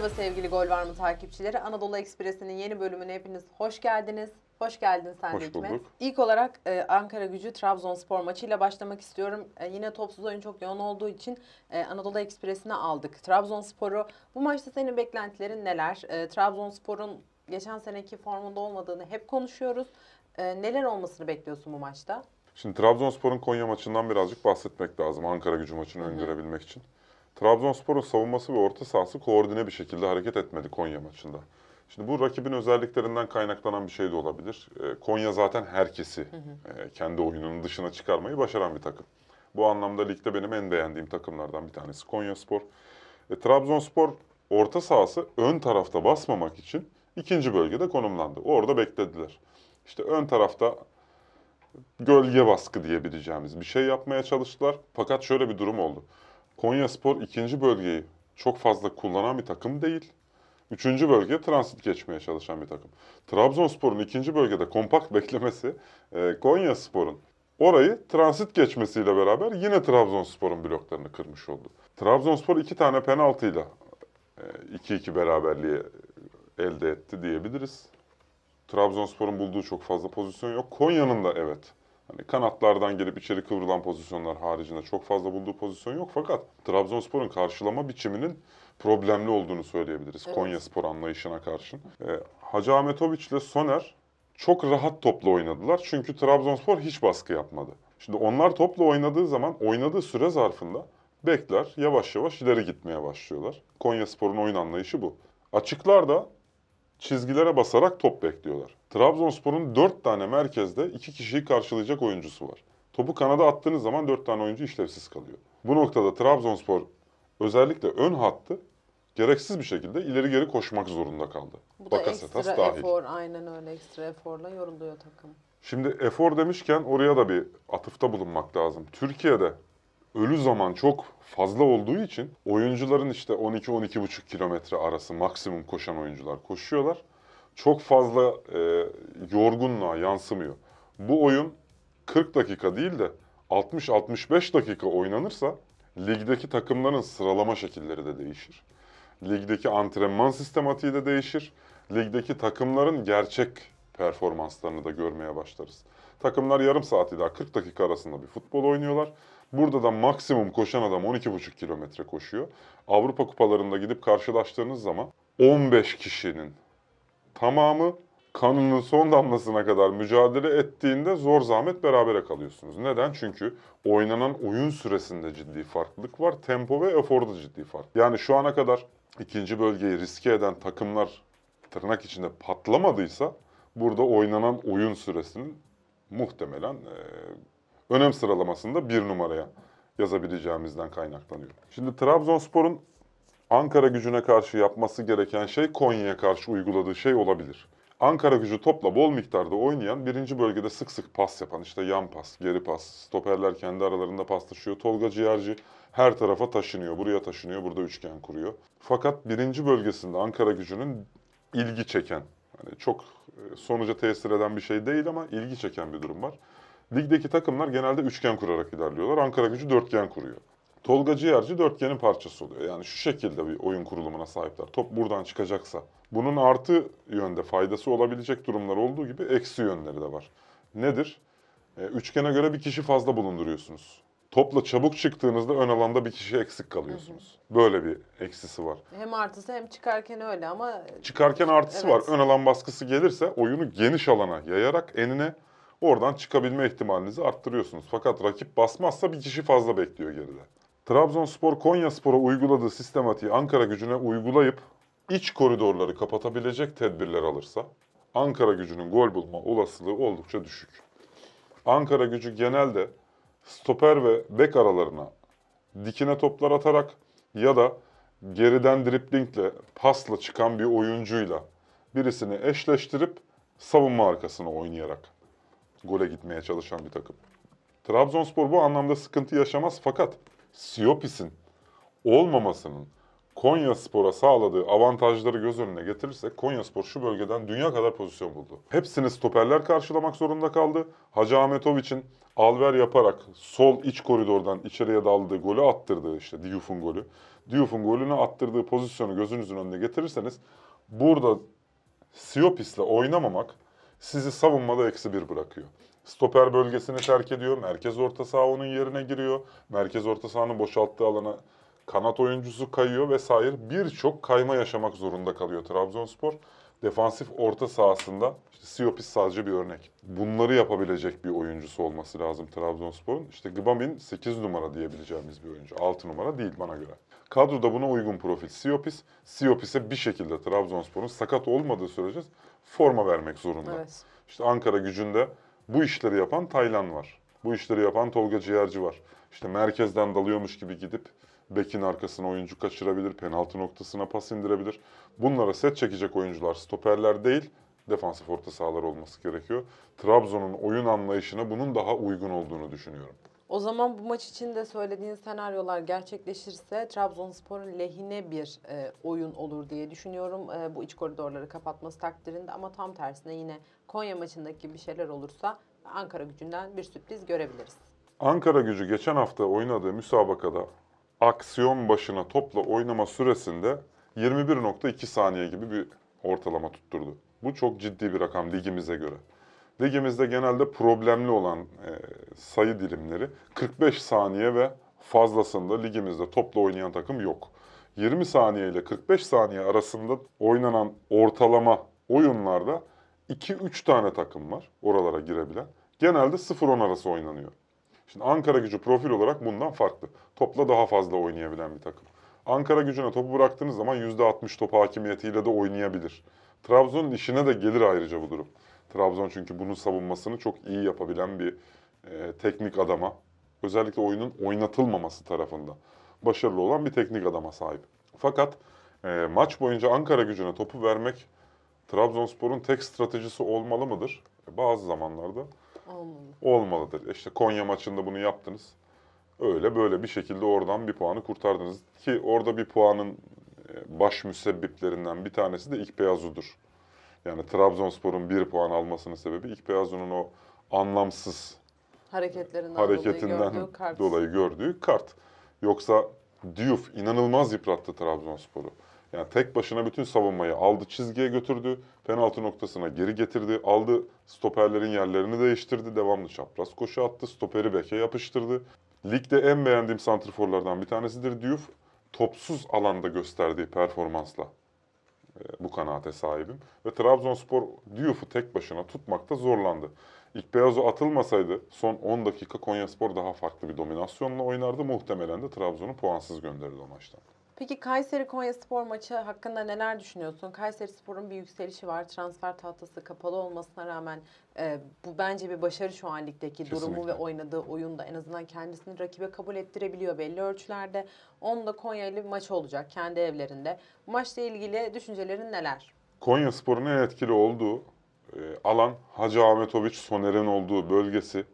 Merhaba sevgili Gol Var mı takipçileri. Anadolu Ekspresi'nin yeni bölümüne hepiniz hoş geldiniz. Hoş geldin sen Hoş de Hikmet. bulduk. İlk olarak e, Ankara gücü Trabzonspor maçıyla başlamak istiyorum. E, yine topsuz oyun çok yoğun olduğu için e, Anadolu Ekspresi'ne aldık Trabzonspor'u. Bu maçta senin beklentilerin neler? E, Trabzonspor'un geçen seneki formunda olmadığını hep konuşuyoruz. E, neler olmasını bekliyorsun bu maçta? Şimdi Trabzonspor'un Konya maçından birazcık bahsetmek lazım Ankara gücü maçını öngörebilmek için. Trabzonspor'un savunması ve orta sahası koordine bir şekilde hareket etmedi Konya maçında. Şimdi bu rakibin özelliklerinden kaynaklanan bir şey de olabilir. Ee, Konya zaten herkesi e, kendi oyununun dışına çıkarmayı başaran bir takım. Bu anlamda ligde benim en beğendiğim takımlardan bir tanesi Konyaspor. E, Trabzonspor orta sahası ön tarafta basmamak için ikinci bölgede konumlandı. Orada beklediler. İşte ön tarafta gölge baskı diyebileceğimiz bir şey yapmaya çalıştılar. Fakat şöyle bir durum oldu. Konyaspor ikinci bölgeyi çok fazla kullanan bir takım değil. Üçüncü bölgeye transit geçmeye çalışan bir takım. Trabzonspor'un ikinci bölgede kompakt beklemesi e, Konyaspor'un orayı transit geçmesiyle beraber yine Trabzonspor'un bloklarını kırmış oldu. Trabzonspor iki tane penaltıyla e, 2-2 beraberliği elde etti diyebiliriz. Trabzonspor'un bulduğu çok fazla pozisyon yok. Konya'nın da evet. Hani kanatlardan gelip içeri kıvrılan pozisyonlar haricinde çok fazla bulduğu pozisyon yok. Fakat Trabzonspor'un karşılama biçiminin problemli olduğunu söyleyebiliriz. Evet. Konyaspor anlayışına karşın. Ee, Hacı Ahmetoviç ile Soner çok rahat topla oynadılar. Çünkü Trabzonspor hiç baskı yapmadı. Şimdi onlar topla oynadığı zaman oynadığı süre zarfında bekler yavaş yavaş ileri gitmeye başlıyorlar. Konyaspor'un oyun anlayışı bu. Açıklarda çizgilere basarak top bekliyorlar. Trabzonspor'un 4 tane merkezde 2 kişiyi karşılayacak oyuncusu var. Topu kanada attığınız zaman 4 tane oyuncu işlevsiz kalıyor. Bu noktada Trabzonspor özellikle ön hattı gereksiz bir şekilde ileri geri koşmak zorunda kaldı. Bu da Bakasetas ekstra dahil. efor, aynen öyle ekstra eforla yoruluyor takım. Şimdi efor demişken oraya da bir atıfta bulunmak lazım. Türkiye'de ölü zaman çok fazla olduğu için oyuncuların işte 12-12,5 kilometre arası maksimum koşan oyuncular koşuyorlar. Çok fazla e, yorgunluğa yansımıyor. Bu oyun 40 dakika değil de 60-65 dakika oynanırsa ligdeki takımların sıralama şekilleri de değişir. Ligdeki antrenman sistematiği de değişir. Ligdeki takımların gerçek performanslarını da görmeye başlarız. Takımlar yarım saat ila 40 dakika arasında bir futbol oynuyorlar. Burada da maksimum koşan adam 12,5 kilometre koşuyor. Avrupa kupalarında gidip karşılaştığınız zaman 15 kişinin tamamı kanının son damlasına kadar mücadele ettiğinde zor zahmet berabere kalıyorsunuz. Neden? Çünkü oynanan oyun süresinde ciddi farklılık var. Tempo ve eforda ciddi fark. Yani şu ana kadar ikinci bölgeyi riske eden takımlar tırnak içinde patlamadıysa burada oynanan oyun süresinin muhtemelen e, önem sıralamasında bir numaraya yazabileceğimizden kaynaklanıyor. Şimdi Trabzonspor'un Ankara gücüne karşı yapması gereken şey Konya'ya karşı uyguladığı şey olabilir. Ankara gücü topla bol miktarda oynayan, birinci bölgede sık sık pas yapan, işte yan pas, geri pas, stoperler kendi aralarında paslaşıyor. Tolga Ciğerci her tarafa taşınıyor, buraya taşınıyor, burada üçgen kuruyor. Fakat birinci bölgesinde Ankara gücünün ilgi çeken, hani çok e, sonuca tesir eden bir şey değil ama ilgi çeken bir durum var. Ligdeki takımlar genelde üçgen kurarak ilerliyorlar. Ankara gücü dörtgen kuruyor. Tolga Ciğerci dörtgenin parçası oluyor. Yani şu şekilde bir oyun kurulumuna sahipler. Top buradan çıkacaksa. Bunun artı yönde faydası olabilecek durumlar olduğu gibi eksi yönleri de var. Nedir? E, üçgene göre bir kişi fazla bulunduruyorsunuz. Topla çabuk çıktığınızda ön alanda bir kişi eksik kalıyorsunuz. Böyle bir eksisi var. Hem artısı hem çıkarken öyle ama Çıkarken artısı Evet. var. Ön alan baskısı gelirse oyunu geniş alana yayarak enine oradan çıkabilme ihtimalinizi arttırıyorsunuz. Fakat rakip basmazsa bir kişi fazla bekliyor geride. Trabzonspor Konyaspor'a uyguladığı sistematiği Ankara gücüne uygulayıp iç koridorları kapatabilecek tedbirler alırsa Ankara gücünün gol bulma olasılığı oldukça düşük. Ankara gücü genelde stoper ve bek aralarına dikine toplar atarak ya da geriden driplingle, pasla çıkan bir oyuncuyla birisini eşleştirip savunma arkasına oynayarak gole gitmeye çalışan bir takım. Trabzonspor bu anlamda sıkıntı yaşamaz fakat Siopis'in olmamasının Konya Spor'a sağladığı avantajları göz önüne getirirsek Konya Spor şu bölgeden dünya kadar pozisyon buldu. Hepsini stoperler karşılamak zorunda kaldı. Hacı Ahmetoviç'in alver yaparak sol iç koridordan içeriye daldığı golü attırdığı işte Diouf'un golü. Diouf'un golünü attırdığı pozisyonu gözünüzün önüne getirirseniz burada Siopis'le oynamamak sizi savunmada eksi bir bırakıyor. Stoper bölgesini terk ediyor. Merkez orta saha onun yerine giriyor. Merkez orta sahanın boşalttığı alana kanat oyuncusu kayıyor vesaire. Birçok kayma yaşamak zorunda kalıyor Trabzonspor. Defansif orta sahasında işte Siopis sadece bir örnek. Bunları yapabilecek bir oyuncusu olması lazım Trabzonspor'un. İşte Gbamin 8 numara diyebileceğimiz bir oyuncu. 6 numara değil bana göre. Kadroda buna uygun profil Siopis. Siopis'e bir şekilde Trabzonspor'un sakat olmadığı sürece forma vermek zorunda. Evet. İşte Ankara gücünde bu işleri yapan Taylan var. Bu işleri yapan Tolga Ciğerci var. İşte merkezden dalıyormuş gibi gidip bekin arkasına oyuncu kaçırabilir, penaltı noktasına pas indirebilir. Bunlara set çekecek oyuncular stoperler değil, defansif orta sahalar olması gerekiyor. Trabzon'un oyun anlayışına bunun daha uygun olduğunu düşünüyorum. O zaman bu maç için de söylediğin senaryolar gerçekleşirse Trabzonspor'un lehine bir e, oyun olur diye düşünüyorum. E, bu iç koridorları kapatması takdirinde ama tam tersine yine Konya maçındaki bir şeyler olursa Ankara gücünden bir sürpriz görebiliriz. Ankara gücü geçen hafta oynadığı müsabakada aksiyon başına topla oynama süresinde 21.2 saniye gibi bir ortalama tutturdu. Bu çok ciddi bir rakam ligimize göre. Ligimizde genelde problemli olan e, sayı dilimleri 45 saniye ve fazlasında ligimizde topla oynayan takım yok. 20 saniye ile 45 saniye arasında oynanan ortalama oyunlarda 2-3 tane takım var oralara girebilen. Genelde 0-10 arası oynanıyor. Şimdi Ankara gücü profil olarak bundan farklı. Topla daha fazla oynayabilen bir takım. Ankara gücüne topu bıraktığınız zaman %60 top hakimiyetiyle de oynayabilir. Trabzon'un işine de gelir ayrıca bu durum. Trabzon çünkü bunun savunmasını çok iyi yapabilen bir e, teknik adama, özellikle oyunun oynatılmaması tarafında başarılı olan bir teknik adama sahip. Fakat e, maç boyunca Ankara gücüne topu vermek Trabzonspor'un tek stratejisi olmalı mıdır? E, bazı zamanlarda Olmalı. olmalıdır. İşte Konya maçında bunu yaptınız. Öyle böyle bir şekilde oradan bir puanı kurtardınız. Ki orada bir puanın e, baş müsebbiplerinden bir tanesi de İkbeyazu'dur. Yani Trabzonspor'un bir puan almasının sebebi İkbeyazu'nun o anlamsız Hareketlerinden, hareketinden dolayı gördüğü kart. dolayı gördüğü kart. Yoksa Diouf inanılmaz yıprattı Trabzonspor'u. Yani tek başına bütün savunmayı aldı çizgiye götürdü. Penaltı noktasına geri getirdi. Aldı stoperlerin yerlerini değiştirdi. Devamlı çapraz koşu attı. Stoperi beke yapıştırdı. Ligde en beğendiğim santrforlardan bir tanesidir Diouf. Topsuz alanda gösterdiği performansla e, bu kanaate sahibim. Ve Trabzonspor Diouf'u tek başına tutmakta zorlandı. İlk Beyazo atılmasaydı son 10 dakika Konyaspor daha farklı bir dominasyonla oynardı. Muhtemelen de Trabzon'u puansız gönderirdi o maçtan. Peki Kayseri Konya Spor maçı hakkında neler düşünüyorsun? Kayseri Spor'un bir yükselişi var. Transfer tahtası kapalı olmasına rağmen e, bu bence bir başarı şu an ligdeki durumu Kesinlikle. ve oynadığı oyunda en azından kendisini rakibe kabul ettirebiliyor belli ölçülerde. Onda Konya ile bir maç olacak kendi evlerinde. Bu maçla ilgili düşüncelerin neler? Konya Spor'un en etkili olduğu e, alan Hacı Ahmetoviç Soner'in olduğu bölgesi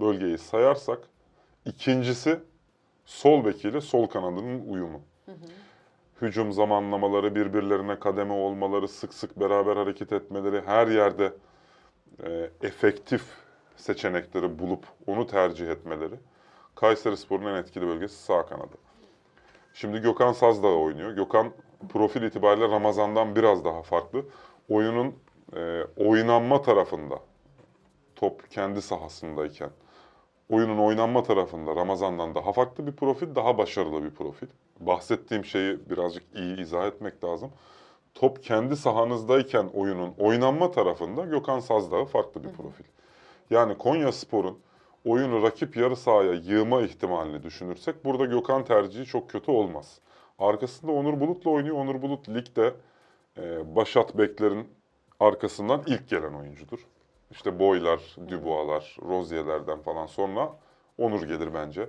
bölgeyi sayarsak ikincisi sol bekiyle sol kanadının uyumu. Hücum zamanlamaları, birbirlerine kademe olmaları, sık sık beraber hareket etmeleri, her yerde e, efektif seçenekleri bulup onu tercih etmeleri. Kayseri Spor'un en etkili bölgesi sağ kanadı. Şimdi Gökhan Sazdağ oynuyor. Gökhan profil itibariyle Ramazan'dan biraz daha farklı. Oyunun e, oynanma tarafında, top kendi sahasındayken, oyunun oynanma tarafında Ramazan'dan daha farklı bir profil, daha başarılı bir profil. Bahsettiğim şeyi birazcık iyi izah etmek lazım. Top kendi sahanızdayken oyunun oynanma tarafında Gökhan Sazdağ farklı bir profil. Yani Konya Spor'un oyunu rakip yarı sahaya yığma ihtimalini düşünürsek burada Gökhan tercihi çok kötü olmaz. Arkasında Onur Bulut'la oynuyor. Onur Bulut ligde e, Başat Bekler'in arkasından ilk gelen oyuncudur. İşte Boylar, Dubois'lar, Rozier'lerden falan sonra Onur gelir bence.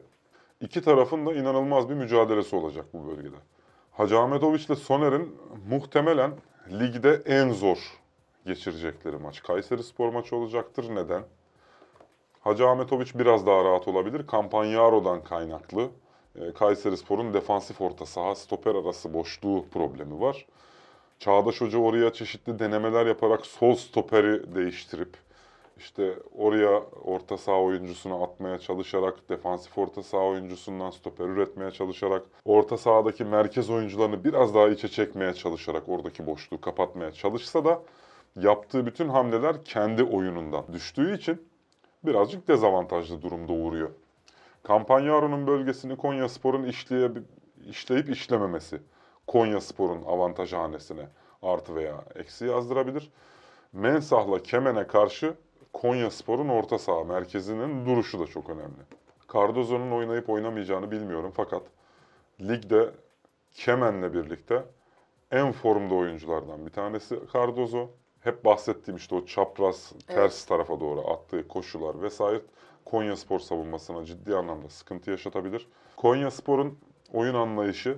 İki tarafın da inanılmaz bir mücadelesi olacak bu bölgede. Hacı Ahmetoviç ile Soner'in muhtemelen ligde en zor geçirecekleri maç. Kayseri Spor maçı olacaktır. Neden? Hacı Ahmetoviç biraz daha rahat olabilir. Campanyaro'dan kaynaklı E, Kayserispor'un defansif orta saha stoper arası boşluğu problemi var. Çağdaş Hoca oraya çeşitli denemeler yaparak sol stoperi değiştirip işte oraya orta saha oyuncusunu atmaya çalışarak, defansif orta saha oyuncusundan stoper üretmeye çalışarak, orta sahadaki merkez oyuncularını biraz daha içe çekmeye çalışarak oradaki boşluğu kapatmaya çalışsa da yaptığı bütün hamleler kendi oyunundan düştüğü için birazcık dezavantajlı durumda uğruyor. Campanyaro'nun bölgesini Konyaspor'un işleye, işleyip işlememesi Konyaspor'un avantaj hanesine artı veya eksi yazdırabilir. Mensah'la Kemen'e karşı Konyaspor'un orta saha merkezinin duruşu da çok önemli. Cardozo'nun oynayıp oynamayacağını bilmiyorum fakat ligde Kemen'le birlikte en formda oyunculardan bir tanesi Cardozo. Hep bahsettiğim işte o çapraz ters tarafa doğru attığı koşular vesaire Konyaspor savunmasına ciddi anlamda sıkıntı yaşatabilir. Konyaspor'un oyun anlayışı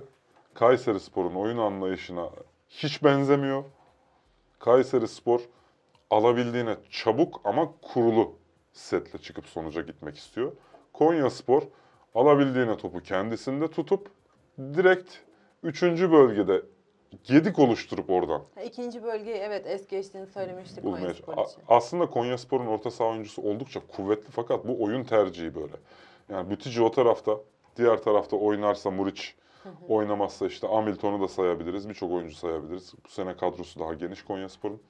Kayserispor'un oyun anlayışına hiç benzemiyor. Kayserispor alabildiğine çabuk ama kurulu setle çıkıp sonuca gitmek istiyor. Konyaspor alabildiğine topu kendisinde tutup direkt 3. bölgede gedik oluşturup oradan İkinci bölgeyi evet es geçtiğini söylemiştik bulmaya Konyaspor A- için. Aslında Konyaspor'un orta saha oyuncusu oldukça kuvvetli fakat bu oyun tercihi böyle. Yani Bütücü o tarafta, diğer tarafta oynarsa Muriç, oynamazsa işte Hamilton'u da sayabiliriz, birçok oyuncu sayabiliriz. Bu sene kadrosu daha geniş Konyaspor'un.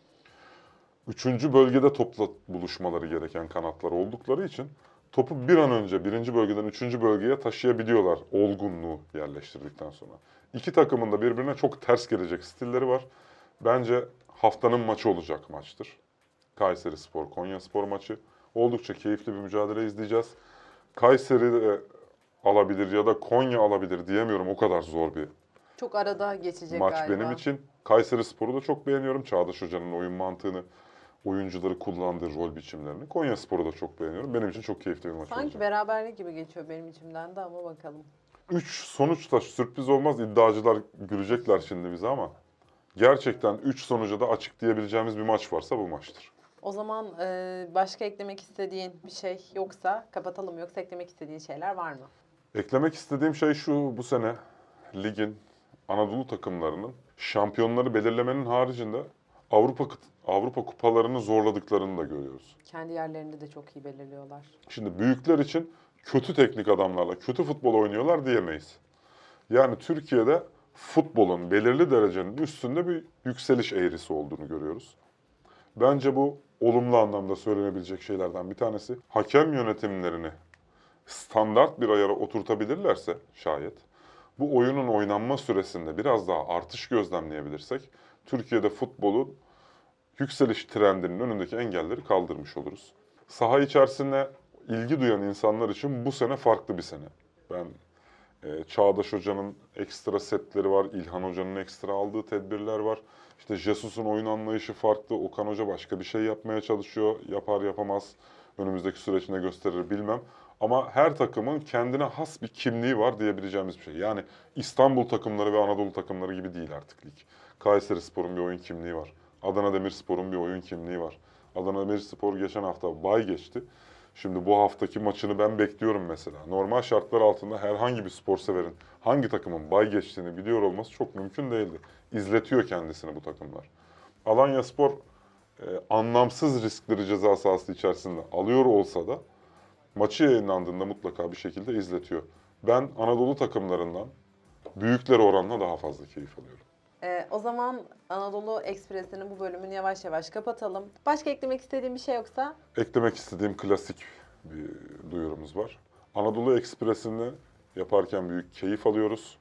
Üçüncü bölgede topla buluşmaları gereken kanatlar oldukları için topu bir an önce birinci bölgeden üçüncü bölgeye taşıyabiliyorlar olgunluğu yerleştirdikten sonra. İki takımın da birbirine çok ters gelecek stilleri var. Bence haftanın maçı olacak maçtır. Kayseri Spor, Konya Spor maçı. Oldukça keyifli bir mücadele izleyeceğiz. Kayseri de alabilir ya da Konya alabilir diyemiyorum. O kadar zor bir Çok arada geçecek maç galiba. benim için. Kayseri Spor'u da çok beğeniyorum. Çağdaş Hoca'nın oyun mantığını, oyuncuları kullandığı rol biçimlerini. Konya Spor'u da çok beğeniyorum. Benim için çok keyifli bir maç Sanki olacak. beraberlik gibi geçiyor benim içimden de ama bakalım. 3 sonuçta sürpriz olmaz. İddiacılar gülecekler şimdi bize ama gerçekten 3 sonuca da açık diyebileceğimiz bir maç varsa bu maçtır. O zaman e, başka eklemek istediğin bir şey yoksa kapatalım. Yoksa eklemek istediğin şeyler var mı? Eklemek istediğim şey şu bu sene ligin Anadolu takımlarının şampiyonları belirlemenin haricinde Avrupa Avrupa kupalarını zorladıklarını da görüyoruz. Kendi yerlerinde de çok iyi belirliyorlar. Şimdi büyükler için kötü teknik adamlarla kötü futbol oynuyorlar diyemeyiz. Yani Türkiye'de futbolun belirli derecenin üstünde bir yükseliş eğrisi olduğunu görüyoruz. Bence bu olumlu anlamda söylenebilecek şeylerden bir tanesi. Hakem yönetimlerini standart bir ayara oturtabilirlerse şayet bu oyunun oynanma süresinde biraz daha artış gözlemleyebilirsek Türkiye'de futbolun yükseliş trendinin önündeki engelleri kaldırmış oluruz. Saha içerisinde ilgi duyan insanlar için bu sene farklı bir sene. Ben e, Çağdaş Hoca'nın ekstra setleri var, İlhan Hoca'nın ekstra aldığı tedbirler var. İşte Jesus'un oyun anlayışı farklı, Okan Hoca başka bir şey yapmaya çalışıyor, yapar yapamaz. Önümüzdeki süreçte gösterir bilmem. Ama her takımın kendine has bir kimliği var diyebileceğimiz bir şey. Yani İstanbul takımları ve Anadolu takımları gibi değil artık lig. Kayseri Spor'un bir oyun kimliği var. Adana Demirspor'un bir oyun kimliği var. Adana Demirspor geçen hafta bay geçti. Şimdi bu haftaki maçını ben bekliyorum mesela. Normal şartlar altında herhangi bir spor severin hangi takımın bay geçtiğini biliyor olması çok mümkün değildi. İzletiyor kendisini bu takımlar. Alanya Spor e, anlamsız riskleri ceza sahası içerisinde alıyor olsa da maçı yayınlandığında mutlaka bir şekilde izletiyor. Ben Anadolu takımlarından büyükler oranla daha fazla keyif alıyorum. E, o zaman Anadolu Ekspresi'nin bu bölümünü yavaş yavaş kapatalım. Başka eklemek istediğin bir şey yoksa Eklemek istediğim klasik bir duyurumuz var. Anadolu Ekspresi'ni yaparken büyük keyif alıyoruz.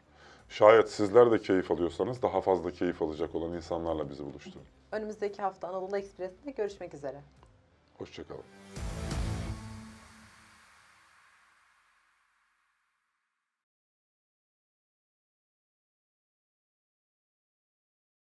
Şayet sizler de keyif alıyorsanız daha fazla keyif alacak olan insanlarla bizi buluşturun. önümüzdeki hafta Anadolu Ekspresi'nde görüşmek üzere. Hoşçakalın.